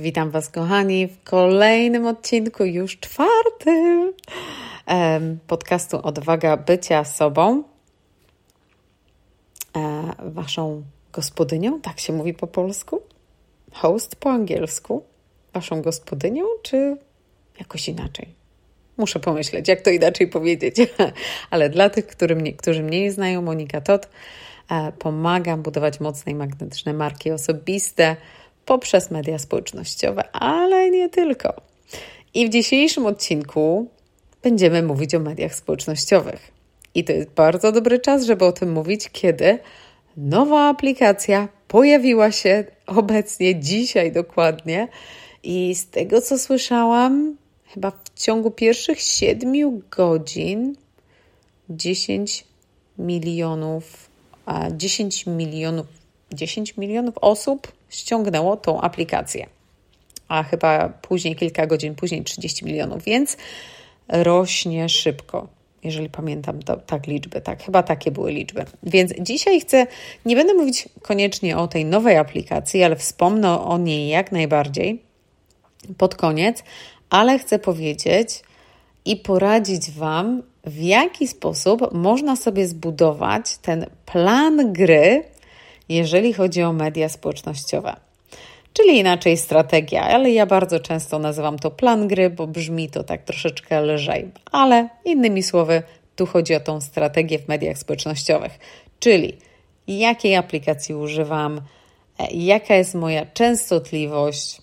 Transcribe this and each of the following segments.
Witam Was, kochani, w kolejnym odcinku, już czwartym podcastu Odwaga bycia sobą. E, waszą gospodynią, tak się mówi po polsku? Host po angielsku? Waszą gospodynią, czy jakoś inaczej? Muszę pomyśleć, jak to inaczej powiedzieć. Ale dla tych, którzy którzy mnie nie znają, Monika Tot, e, pomagam budować mocne i magnetyczne marki osobiste poprzez media społecznościowe, ale nie tylko. I w dzisiejszym odcinku będziemy mówić o mediach społecznościowych. I to jest bardzo dobry czas, żeby o tym mówić, kiedy nowa aplikacja pojawiła się obecnie, dzisiaj dokładnie. I z tego co słyszałam, chyba w ciągu pierwszych 7 godzin 10 milionów, 10 milionów, 10 milionów osób ściągnęło tą aplikację. A chyba później, kilka godzin później, 30 milionów, więc rośnie szybko. Jeżeli pamiętam to, tak liczby, tak, chyba takie były liczby. Więc dzisiaj chcę, nie będę mówić koniecznie o tej nowej aplikacji, ale wspomnę o niej jak najbardziej pod koniec, ale chcę powiedzieć i poradzić Wam, w jaki sposób można sobie zbudować ten plan gry, jeżeli chodzi o media społecznościowe. Czyli inaczej strategia, ale ja bardzo często nazywam to plan gry, bo brzmi to tak troszeczkę lżej. Ale innymi słowy, tu chodzi o tą strategię w mediach społecznościowych, czyli jakiej aplikacji używam, e, jaka jest moja częstotliwość,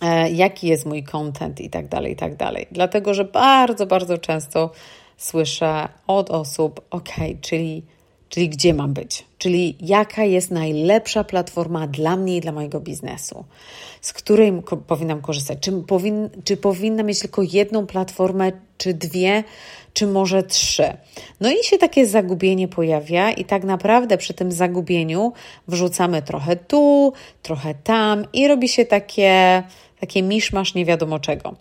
e, jaki jest mój content i tak dalej, i tak dalej. Dlatego, że bardzo, bardzo często słyszę od osób, ok, czyli czyli gdzie mam być, czyli jaka jest najlepsza platforma dla mnie i dla mojego biznesu, z której powinnam korzystać. Czy, powin, czy powinna mieć tylko jedną platformę, czy dwie, czy może trzy. No i się takie zagubienie pojawia, i tak naprawdę przy tym zagubieniu wrzucamy trochę tu, trochę tam, i robi się takie, takie miszmasz nie wiadomo czego.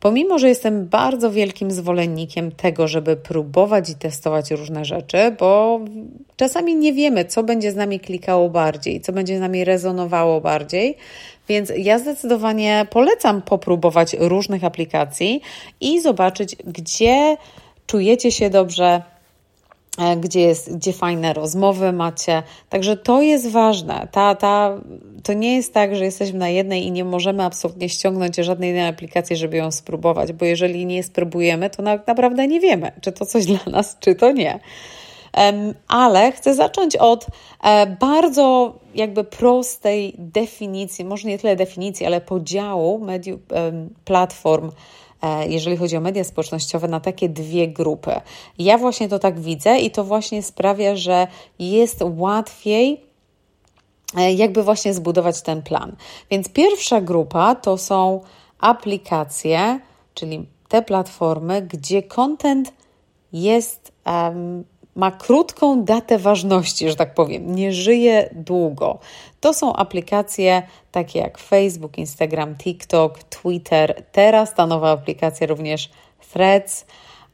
Pomimo, że jestem bardzo wielkim zwolennikiem tego, żeby próbować i testować różne rzeczy, bo czasami nie wiemy, co będzie z nami klikało bardziej, co będzie z nami rezonowało bardziej, więc ja zdecydowanie polecam popróbować różnych aplikacji i zobaczyć, gdzie czujecie się dobrze, gdzie, jest, gdzie fajne rozmowy macie. Także to jest ważne. Ta, ta, to nie jest tak, że jesteśmy na jednej i nie możemy absolutnie ściągnąć żadnej innej aplikacji, żeby ją spróbować, bo jeżeli nie spróbujemy, to na, naprawdę nie wiemy, czy to coś dla nas, czy to nie. Um, ale chcę zacząć od e, bardzo jakby prostej definicji, może nie tyle definicji, ale podziału mediów, platform E, jeżeli chodzi o media społecznościowe, na takie dwie grupy. Ja właśnie to tak widzę i to właśnie sprawia, że jest łatwiej e, jakby właśnie zbudować ten plan. Więc pierwsza grupa to są aplikacje, czyli te platformy, gdzie content jest um, ma krótką datę ważności, że tak powiem, nie żyje długo. To są aplikacje takie jak Facebook, Instagram, TikTok, Twitter, teraz ta nowa aplikacja również Threads,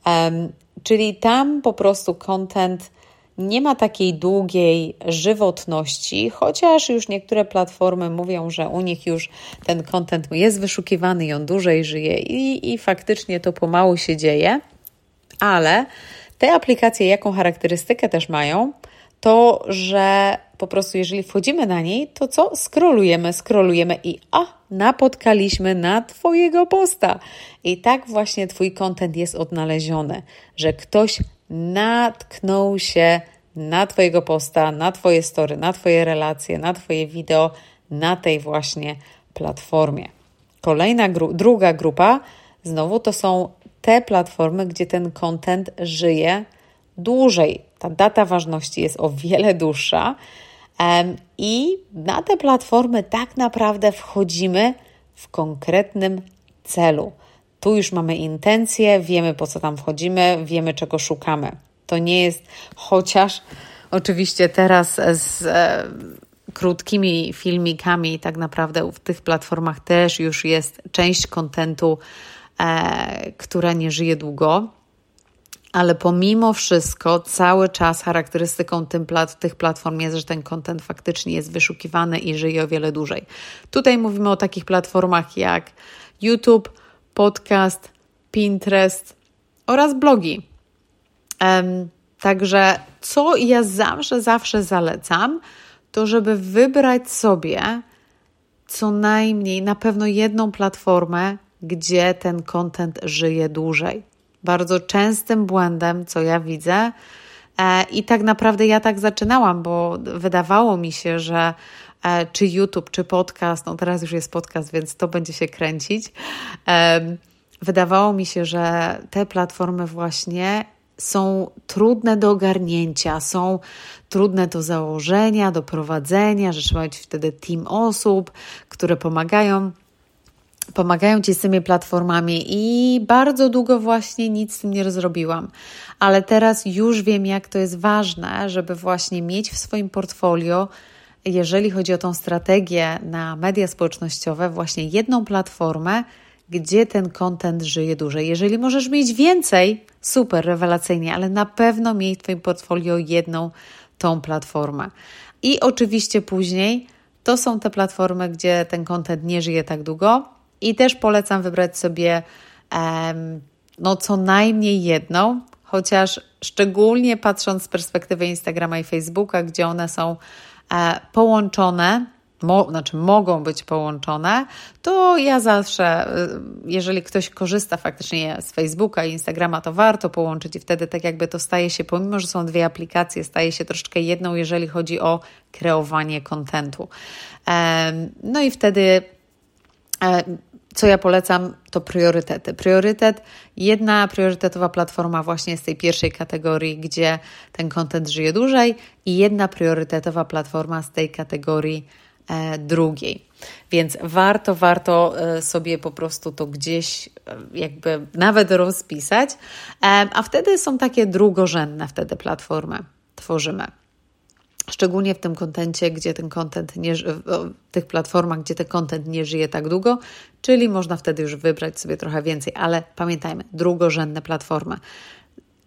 um, czyli tam po prostu content nie ma takiej długiej żywotności, chociaż już niektóre platformy mówią, że u nich już ten content jest wyszukiwany i on dłużej żyje i, i faktycznie to pomału się dzieje, ale te aplikacje, jaką charakterystykę też mają, to że po prostu jeżeli wchodzimy na niej, to co? Skrolujemy, skrolujemy i a, napotkaliśmy na Twojego posta. I tak właśnie Twój kontent jest odnaleziony, że ktoś natknął się na Twojego posta, na Twoje story, na Twoje relacje, na Twoje wideo, na tej właśnie platformie. Kolejna, gru druga grupa, znowu to są te platformy, gdzie ten content żyje dłużej. Ta data ważności jest o wiele dłuższa. I na te platformy tak naprawdę wchodzimy w konkretnym celu. Tu już mamy intencje, wiemy po co tam wchodzimy, wiemy czego szukamy. To nie jest chociaż oczywiście teraz z e, krótkimi filmikami, tak naprawdę w tych platformach też już jest część kontentu e, która nie żyje długo. ale pomimo wszystko cały czas charakterystyką plat, tych platform jest, że ten content faktycznie jest wyszukiwany i żyje o wiele dłużej. Tutaj mówimy o takich platformach jak YouTube, podcast, Pinterest oraz blogi. Um, także co ja zawsze, zawsze zalecam, to żeby wybrać sobie co najmniej na pewno jedną platformę, gdzie ten content żyje dłużej. Bardzo częstym błędem, co ja widzę, e, i tak naprawdę ja tak zaczynałam, bo wydawało mi się, że e, czy YouTube, czy podcast, no teraz już jest podcast, więc to będzie się kręcić. Wydawało mi się, że te platformy właśnie są trudne do ogarnięcia, są trudne do założenia, do prowadzenia, że trzeba mieć wtedy team osób, które pomagają pomagają Ci z tymi platformami i bardzo długo właśnie nic z tym nie zrobiłam. Ale teraz już wiem, jak to jest ważne, żeby właśnie mieć w swoim portfolio, jeżeli chodzi o tą strategię na media społecznościowe, właśnie jedną platformę, gdzie ten content żyje dłużej. Jeżeli możesz mieć więcej, super, rewelacyjnie, ale na pewno miej w Twoim portfolio jedną tą platformę. I oczywiście później to są te platformy, gdzie ten content nie żyje tak długo. I też polecam wybrać sobie no co najmniej jedną, chociaż szczególnie patrząc z perspektywy Instagrama i Facebooka, gdzie one są e, połączone mo, znaczy mogą być połączone, to ja zawsze, y, jeżeli ktoś korzysta faktycznie z Facebooka i Instagrama, to warto połączyć i wtedy tak jakby to staje się, pomimo że są dwie aplikacje, staje się troszeczkę jedną, jeżeli chodzi o kreowanie kontentu. No i wtedy e, co ja polecam, to priorytety. Priorytet, jedna priorytetowa platforma właśnie z tej pierwszej kategorii, gdzie ten kontent żyje dłużej, i jedna priorytetowa platforma z tej kategorii E, drugiej. Więc warto, warto e, sobie po prostu to gdzieś e, jakby nawet rozpisać, a wtedy są takie drugorzędne wtedy platformy tworzymy. Szczególnie w tym kontencie, gdzie ten kontent nie, tych platformach, gdzie ten kontent nie żyje tak długo, czyli można wtedy już wybrać sobie trochę więcej, ale pamiętajmy, drugorzędne platformy.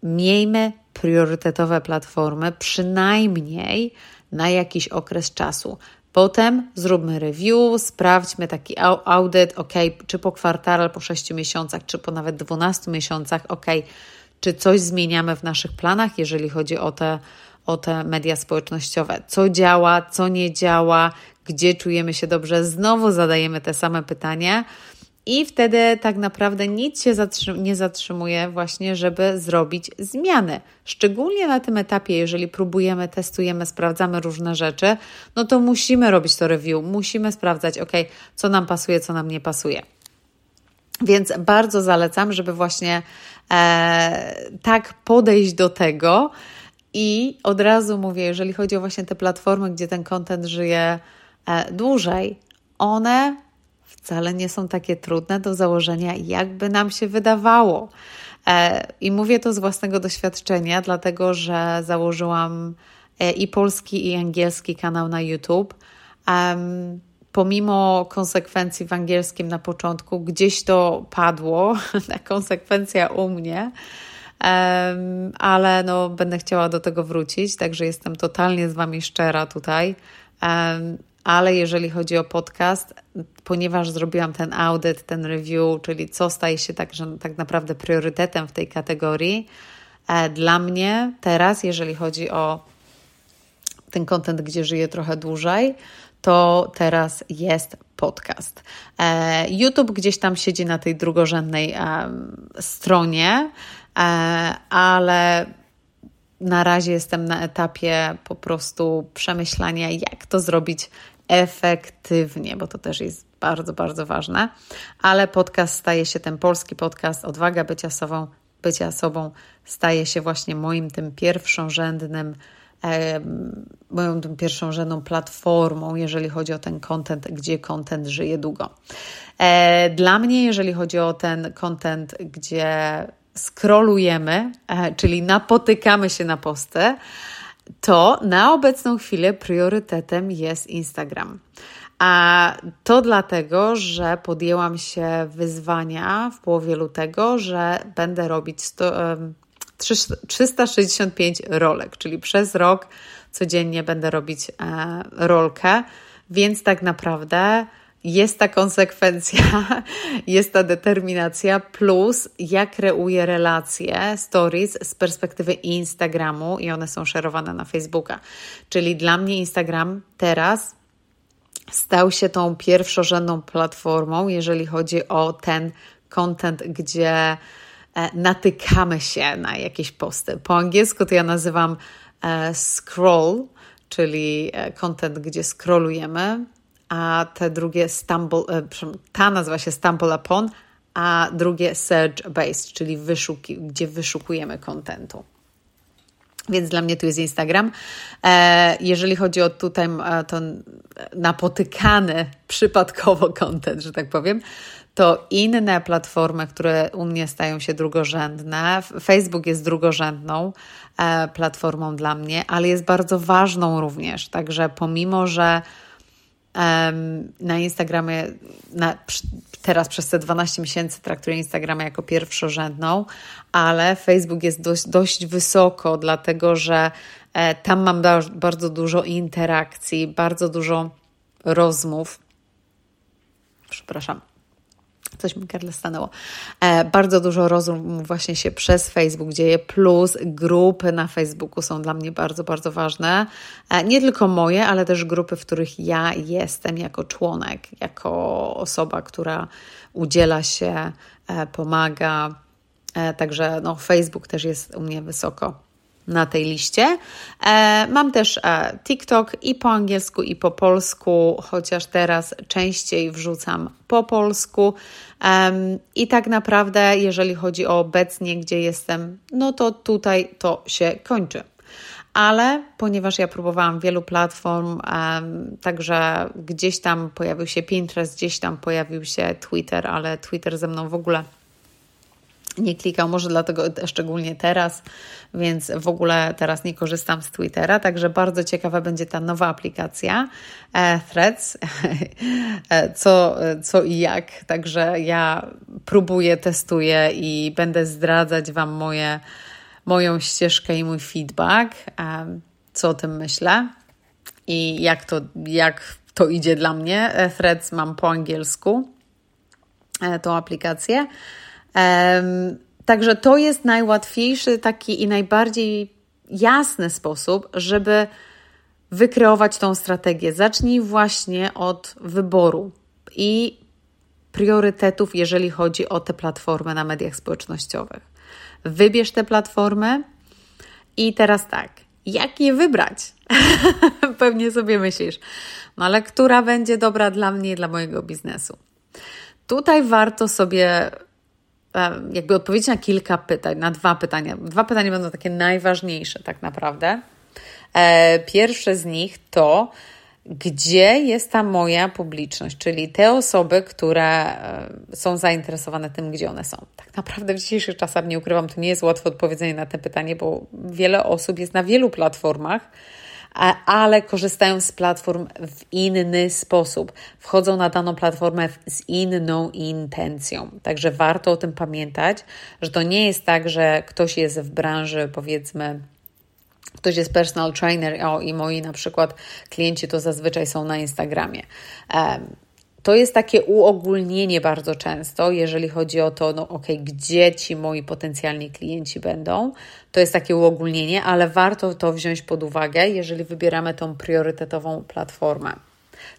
Miejmy priorytetowe platformy przynajmniej na jakiś okres czasu. Potem zróbmy review, sprawdźmy taki audyt, ok, czy po kwartale, po 6 miesiącach, czy po nawet 12 miesiącach, ok, czy coś zmieniamy w naszych planach, jeżeli chodzi o te, o te media społecznościowe. Co działa, co nie działa, gdzie czujemy się dobrze. Znowu zadajemy te same pytania i wtedy tak naprawdę nic się nie zatrzymuje, właśnie, żeby zrobić zmiany. Szczególnie na tym etapie, jeżeli próbujemy, testujemy, sprawdzamy różne rzeczy, no to musimy robić to review, musimy sprawdzać, ok, co nam pasuje, co nam nie pasuje. Więc bardzo zalecam, żeby właśnie e, tak podejść do tego. I od razu mówię, jeżeli chodzi o właśnie te platformy, gdzie ten content żyje e, dłużej, one wcale nie są takie trudne do założenia, jakby nam się wydawało. E, I mówię to z własnego doświadczenia, dlatego że założyłam e, i polski, i angielski kanał na YouTube. Pomimo konsekwencji w angielskim na początku, gdzieś to padło, ta konsekwencja u mnie, ale no, będę chciała do tego wrócić, także jestem totalnie z Wami szczera tutaj ale jeżeli chodzi o podcast, ponieważ zrobiłam ten audyt, ten review, czyli co staje się tak, że tak naprawdę priorytetem w tej kategorii, e, dla mnie teraz, jeżeli chodzi o ten content, gdzie żyję trochę dłużej, to teraz jest podcast. E, YouTube gdzieś tam siedzi na tej drugorzędnej stronie, ale na razie jestem na etapie po prostu przemyślania, jak to zrobić efektywnie, bo to też jest bardzo, bardzo ważne. Ale podcast staje się, ten polski podcast Odwaga bycia sobą, bycia sobą staje się właśnie moim tym pierwszorzędnym e, moją tym pierwszorzędną platformą, jeżeli chodzi o ten content, gdzie content żyje długo. E, dla mnie, jeżeli chodzi o ten content, gdzie scrollujemy, e, czyli napotykamy się na posty, to na obecną chwilę priorytetem jest Instagram. A to dlatego, że podjęłam się wyzwania w połowie lutego, że będę robić sto, 365 rolek, czyli przez rok codziennie będę robić e, rolkę, więc tak naprawdę jest ta konsekwencja, jest ta determinacja, plus ja kreuję relacje, stories z perspektywy Instagramu i one są szerowane na Facebooka. Czyli dla mnie Instagram teraz stał się tą pierwszorzędną platformą, jeżeli chodzi o ten content, gdzie e, natykamy się na jakieś posty. Po angielsku to ja nazywam e, scroll, czyli e, content, gdzie scrollujemy, a te drugie stumble, ta nazywa się stumble upon, a drugie search based, czyli wyszuki, gdzie wyszukujemy kontentu więc dla mnie tu jest Instagram. E, jeżeli chodzi o tutaj e, to napotykany przypadkowo content, że tak powiem, to inne platformy, które u mnie stają się drugorzędne. Facebook jest drugorzędną e, platformą dla mnie, ale jest bardzo ważną również. Także pomimo, że na Instagramie na, teraz przez te 12 miesięcy traktuję Instagrama jako pierwszorzędną, ale Facebook jest dość, dość wysoko, dlatego że e, tam mam bardzo dużo interakcji, bardzo dużo rozmów. Przepraszam. Coś mi gardle stanęło. E, bardzo dużo rozmów właśnie się przez Facebook dzieje, plus grupy na Facebooku są dla mnie bardzo, bardzo ważne. E, nie tylko moje, ale też grupy, w których ja jestem jako członek, jako osoba, która udziela się, e, pomaga. E, także no, Facebook też jest u mnie wysoko na tej liście. E, mam też e, TikTok i po angielsku, i po polsku, chociaż teraz częściej wrzucam po polsku. I tak naprawdę, jeżeli chodzi o obecnie, gdzie jestem, no to tutaj to się kończy. Ale ponieważ ja próbowałam wielu platform, także gdzieś tam pojawił się Pinterest, gdzieś tam pojawił się Twitter, ale Twitter ze mną w ogóle nie klikał, może dlatego szczególnie teraz, więc w ogóle teraz nie korzystam z Twittera, także bardzo ciekawa będzie ta nowa aplikacja e, Threads, e, co, co i jak. Także ja próbuję, testuję i będę zdradzać Wam moje, moją ścieżkę i mój feedback, e, co o tym myślę i jak to, jak to idzie dla mnie. Threads mam po angielsku, tą aplikację. Także to jest najłatwiejszy taki i najbardziej jasny sposób, żeby wykreować tą strategię. Zacznij właśnie od wyboru i priorytetów, jeżeli chodzi o te platformy na mediach społecznościowych. Wybierz te platformy i teraz tak, jak je wybrać? Pewnie sobie myślisz, no ale która będzie dobra dla mnie, dla mojego biznesu? Tutaj warto sobie jakby odpowiedzieć na kilka pytań, na dwa pytania. Dwa pytania będą takie najważniejsze tak naprawdę. E, pierwsze z nich to, gdzie jest ta moja publiczność, czyli te osoby, które e, są zainteresowane tym, gdzie one są. Tak naprawdę w dzisiejszych czasach, nie ukrywam, to nie jest łatwe odpowiedzenie na to pytanie, bo wiele osób jest na wielu platformach, ale korzystają z platform w inny sposób. Wchodzą na daną platformę z inną intencją. Także warto o tym pamiętać, że to nie jest tak, że ktoś jest w branży, powiedzmy, ktoś jest personal trainer o, i moi na przykład klienci to zazwyczaj są na Instagramie. Um, to jest takie uogólnienie bardzo często, jeżeli chodzi o to, no ok, gdzie ci moi potencjalni klienci będą. To jest takie uogólnienie, ale warto to wziąć pod uwagę, jeżeli wybieramy tą priorytetową platformę.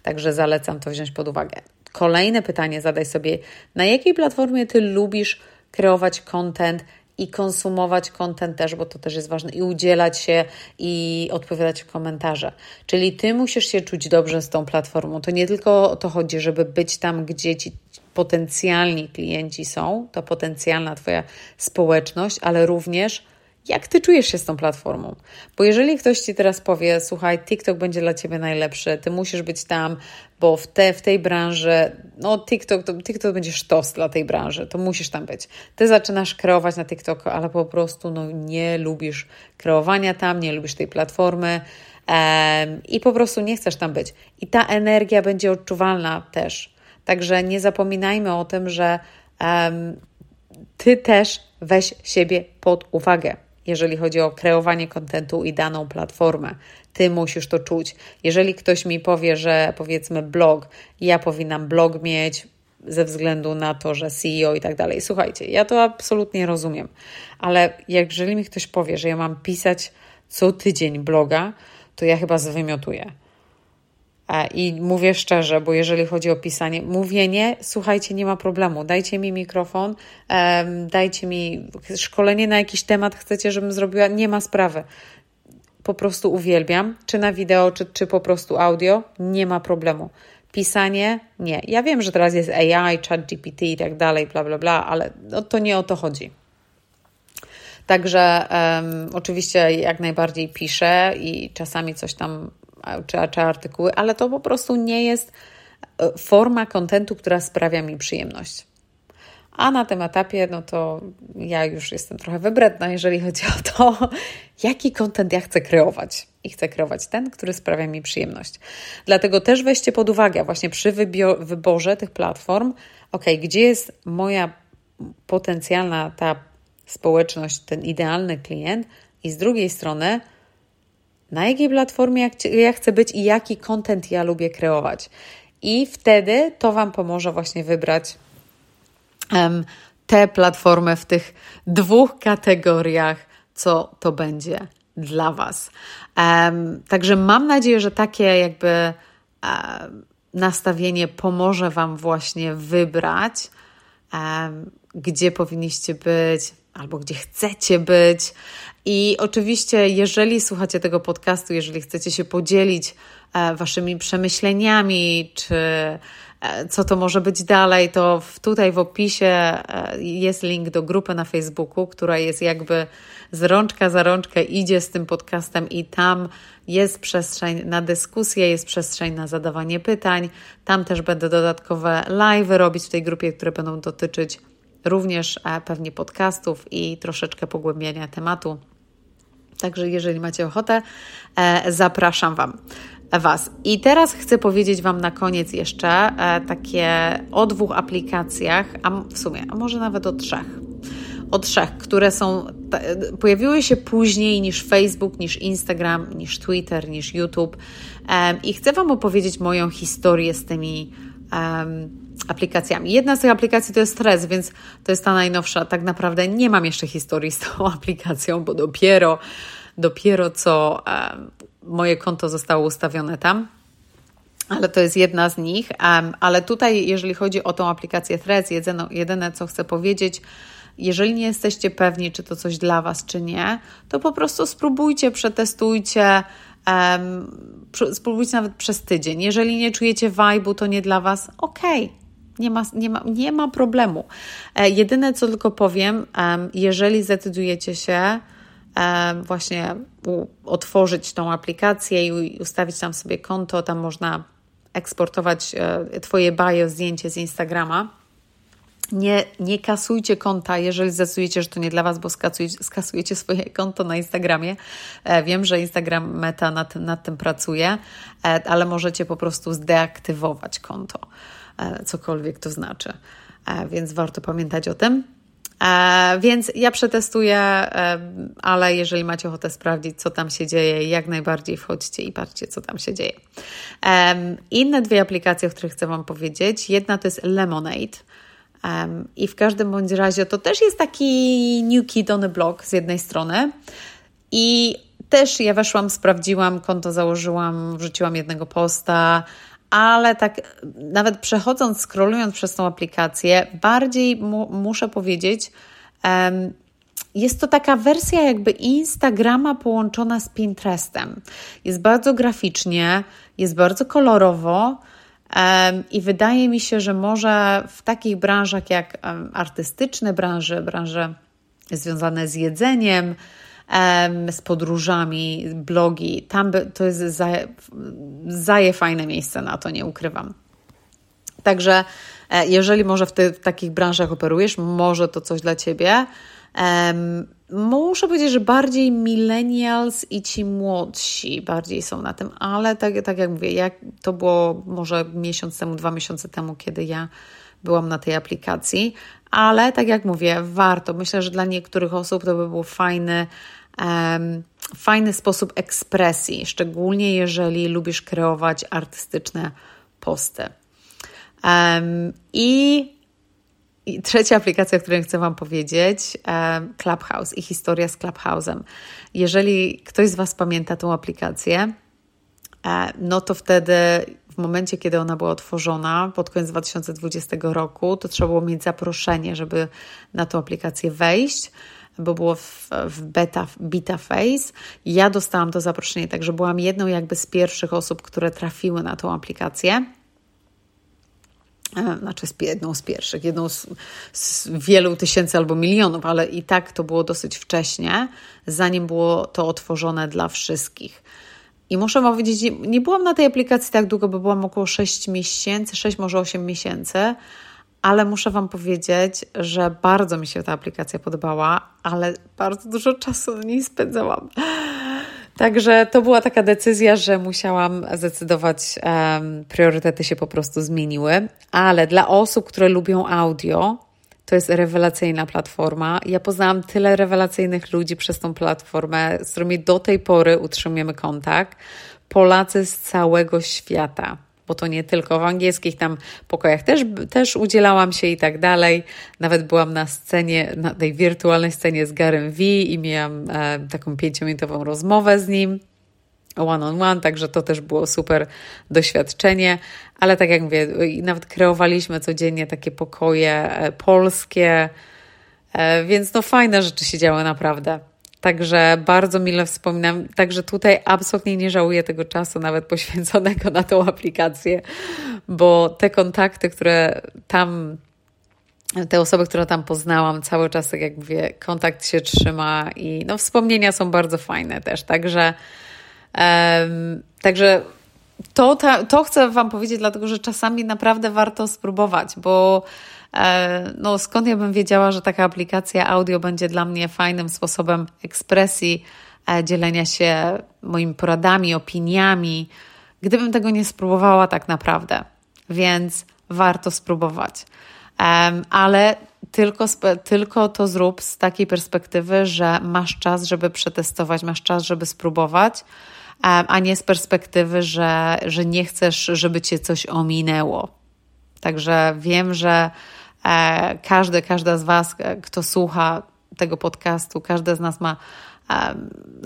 Także zalecam to wziąć pod uwagę. Kolejne pytanie zadaj sobie, na jakiej platformie ty lubisz kreować content, i konsumować content też, bo to też jest ważne, i udzielać się i odpowiadać w komentarze. Czyli ty musisz się czuć dobrze z tą platformą. To nie tylko o to chodzi, żeby być tam, gdzie ci potencjalni klienci są, to potencjalna Twoja społeczność, ale również jak ty czujesz się z tą platformą? Bo jeżeli ktoś ci teraz powie, słuchaj, TikTok będzie dla ciebie najlepszy, ty musisz być tam, bo w, te, w tej branży, no TikTok, to, TikTok będzie sztos dla tej branży, to musisz tam być. Ty zaczynasz kreować na TikToku, ale po prostu no, nie lubisz kreowania tam, nie lubisz tej platformy i po prostu nie chcesz tam być. I ta energia będzie odczuwalna też. Także nie zapominajmy o tym, że ty też weź siebie pod uwagę jeżeli chodzi o kreowanie kontentu i daną platformę. Ty musisz to czuć. Jeżeli ktoś mi powie, że powiedzmy blog, ja powinnam blog mieć ze względu na to, że CEO i tak dalej. Słuchajcie, ja to absolutnie rozumiem, ale jeżeli mi ktoś powie, że ja mam pisać co tydzień bloga, to ja chyba zwymiotuję. I mówię szczerze, bo jeżeli chodzi o pisanie, mówienie, słuchajcie, nie ma problemu. Dajcie mi mikrofon, dajcie mi szkolenie na jakiś temat, chcecie, żebym zrobiła, nie ma sprawy. Po prostu uwielbiam, czy na wideo, czy, czy po prostu audio, nie ma problemu. Pisanie, nie. Ja wiem, że teraz jest AI, chat GPT i tak dalej, bla, bla, bla, ale no, to nie o to chodzi. Także um, oczywiście jak najbardziej piszę i czasami coś tam czy, czy artykuły, ale to po prostu nie jest e, forma kontentu, która sprawia mi przyjemność. A na tym etapie, no to ja już jestem trochę wybredna, jeżeli chodzi o to, jaki kontent ja chcę kreować. I chcę kreować ten, który sprawia mi przyjemność. Dlatego też weźcie pod uwagę właśnie przy wyborze tych platform, ok, gdzie jest moja potencjalna ta społeczność, ten idealny klient, i z drugiej strony, na jakiej platformie ja chcę być i jaki content ja lubię kreować. I wtedy to Wam pomoże właśnie wybrać um, te platformy w tych dwóch kategoriach, co to będzie dla Was. Um, także mam nadzieję, że takie jakby um, nastawienie pomoże Wam właśnie wybrać, gdzie powinniście być, albo gdzie chcecie być. I oczywiście, jeżeli słuchacie tego podcastu, jeżeli chcecie się podzielić e, waszymi przemyśleniami, czy e, co to może być dalej, to tutaj w opisie e, jest link do grupy na Facebooku, która jest jakby z rączka za rączkę idzie z tym podcastem i tam jest przestrzeń na dyskusję, jest przestrzeń na zadawanie pytań. Tam też będę dodatkowe live robić w tej grupie, które będą dotyczyć również pewnie podcastów i troszeczkę pogłębiania tematu. Także jeżeli macie ochotę, e, zapraszam Wam. Was. I teraz chcę powiedzieć Wam na koniec jeszcze e, takie o dwóch aplikacjach, a w sumie, a może nawet o trzech. O trzech, które są, pojawiły się później niż Facebook, niż Instagram, niż Twitter, niż YouTube. I chcę Wam opowiedzieć moją historię z tymi aplikacjami. Jedna z tych aplikacji to jest Threads, więc to jest ta najnowsza. Tak naprawdę nie mam jeszcze historii z tą aplikacją, bo dopiero, dopiero co moje konto zostało ustawione tam. Ale to jest jedna z nich. Ale tutaj, jeżeli chodzi o tą aplikację Threads, jedyne, jedyne co chcę powiedzieć, jeżeli nie jesteście pewni, czy to coś dla Was, czy nie, to po prostu spróbujcie, przetestujcie. Um, spróbujcie nawet przez tydzień. Jeżeli nie czujecie vibe'u, to nie dla Was, okej, okay nie ma, nie ma, nie ma problemu. E, jedyne, co tylko powiem, jeżeli zdecydujecie się właśnie otworzyć tą aplikację i ustawić tam sobie konto, tam można eksportować e, Twoje bio, zdjęcie z Instagrama. Nie, nie kasujcie konta, jeżeli zdecydujecie, że to nie dla Was, bo skasujecie, skasujecie swoje konto na Instagramie. E, wiem, że Instagram Meta nad, nad tym pracuje, ale możecie po prostu zdeaktywować konto. E, cokolwiek to znaczy. E, więc warto pamiętać o tym. E, więc ja przetestuję, ale jeżeli macie ochotę sprawdzić, co tam się dzieje, jak najbardziej wchodźcie i patrzcie, co tam się dzieje. Inne dwie aplikacje, o których chcę Wam powiedzieć. Jedna to jest Lemonade. I w każdym bądź razie to też jest taki new kid on the block z jednej strony. I też ja weszłam, sprawdziłam, konto założyłam, wrzuciłam jednego posta, ale tak nawet przechodząc, scrollując przez tą aplikację, bardziej mu, muszę powiedzieć, um, jest to taka wersja jakby Instagrama połączona z Pinterestem. Jest bardzo graficznie, jest bardzo kolorowo um, i wydaje mi się, że może w takich branżach jak artystyczne branże, branże związane z jedzeniem, z podróżami, blogi. Tam to jest zaje, zaje fajne miejsce na to, nie ukrywam. Także e, jeżeli może w, ty, w takich branżach operujesz, może to coś dla Ciebie. Muszę powiedzieć, że bardziej millennials i ci młodsi bardziej są na tym, ale tak, tak jak mówię, jak to było może miesiąc temu, dwa miesiące temu, kiedy ja byłam na tej aplikacji, ale tak jak mówię, warto. Myślę, że dla niektórych osób to by był fajny, um, fajny sposób ekspresji, szczególnie jeżeli lubisz kreować artystyczne posty. Um, I i trzecia aplikacja, o której chcę Wam powiedzieć, Clubhouse i historia z Clubhouse'em. Jeżeli ktoś z Was pamięta tą aplikację, e, no to wtedy w momencie, kiedy ona była otworzona pod koniec 2020 roku, to trzeba było mieć zaproszenie, żeby na tą aplikację wejść, bo było w, w beta, beta phase. Ja dostałam to zaproszenie, także byłam jedną jakby z pierwszych osób, które trafiły na tą aplikację. E, znaczy jedną z pierwszych, jedną z, z, wielu tysięcy albo milionów, ale i tak to było dosyć wcześnie, zanim było to otworzone dla wszystkich. I muszę powiedzieć, nie byłam na tej aplikacji tak długo, bo byłam około 6 miesięcy, 6 może 8 miesięcy, ale muszę Wam powiedzieć, że bardzo mi się ta aplikacja podobała, ale bardzo dużo czasu na niej spędzałam. Także to była taka decyzja, że musiałam zdecydować, um, priorytety się po prostu zmieniły, ale dla osób, które lubią audio, to jest rewelacyjna platforma. Ja poznałam tyle rewelacyjnych ludzi przez tą platformę, z którymi do tej pory utrzymujemy kontakt. Polacy z całego świata bo to nie tylko w angielskich tam pokojach też, też udzielałam się i tak dalej. Nawet byłam na scenie, na tej wirtualnej scenie z Garem V i miałam e, taką pięciominutową rozmowę z nim one on one, także to też było super doświadczenie, ale tak jak mówię, nawet kreowaliśmy codziennie takie pokoje e, polskie, e, więc no fajne rzeczy się działy naprawdę. Także bardzo mile wspominam. Także tutaj absolutnie nie żałuję tego czasu, nawet poświęconego na tą aplikację, bo te kontakty, które tam, te osoby, które tam poznałam, cały czas, tak jak mówię, kontakt się trzyma i no, wspomnienia są bardzo fajne też. Także, um, także to, to chcę Wam powiedzieć, dlatego że czasami naprawdę warto spróbować, bo no skąd ja bym wiedziała, że taka aplikacja audio będzie dla mnie fajnym sposobem ekspresji, e, dzielenia się moimi poradami, opiniami, gdybym tego nie spróbowała tak naprawdę. Więc warto spróbować. Ale tylko, tylko to zrób z takiej perspektywy, że masz czas, żeby przetestować, masz czas, żeby spróbować, a nie z perspektywy, że, że nie chcesz, żeby cię coś ominęło. Także wiem, że E, każdy, każda z Was, e, kto słucha tego podcastu, każdy z nas ma e,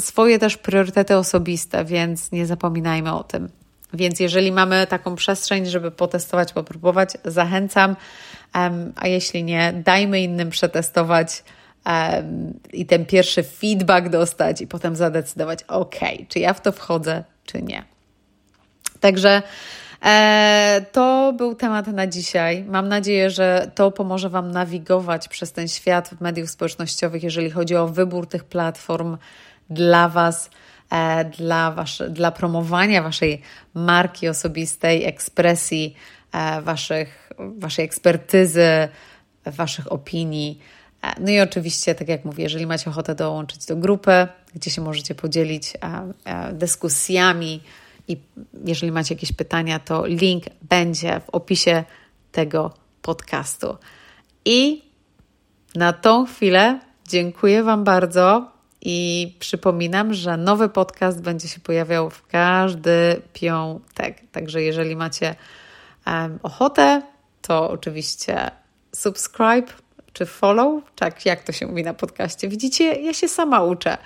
swoje też priorytety osobiste, więc nie zapominajmy o tym. Więc jeżeli mamy taką przestrzeń, żeby potestować, popróbować, zachęcam, a jeśli nie, dajmy innym przetestować i ten pierwszy feedback dostać i potem zadecydować, ok, czy ja w to wchodzę, czy nie. Także E, to był temat na dzisiaj. Mam nadzieję, że to pomoże Wam nawigować przez ten świat mediów społecznościowych, jeżeli chodzi o wybór tych platform dla Was, e, dla, wasze, dla promowania Waszej marki osobistej, ekspresji e, waszych, Waszej ekspertyzy, Waszych opinii. No i oczywiście, tak jak mówię, jeżeli macie ochotę dołączyć do grupy, gdzie się możecie podzielić dyskusjami, i jeżeli macie jakieś pytania, to link będzie w opisie tego podcastu. I na tą chwilę dziękuję Wam bardzo i przypominam, że nowy podcast będzie się pojawiał w każdy piątek. Także jeżeli macie um, ochotę, to oczywiście subscribe czy follow, tak jak to się mówi na podcaście. Widzicie, ja się sama uczę.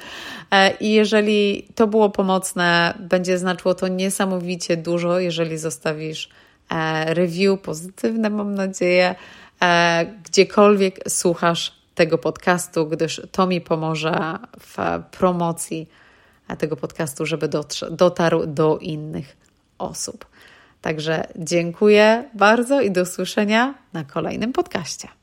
E, I jeżeli to było pomocne, będzie znaczyło to niesamowicie dużo, jeżeli zostawisz e, review pozytywne, mam nadzieję, e, gdziekolwiek słuchasz tego podcastu, gdyż to mi pomoże w promocji tego podcastu, żeby dotarł do innych osób. Także dziękuję bardzo i do usłyszenia na kolejnym podcaście.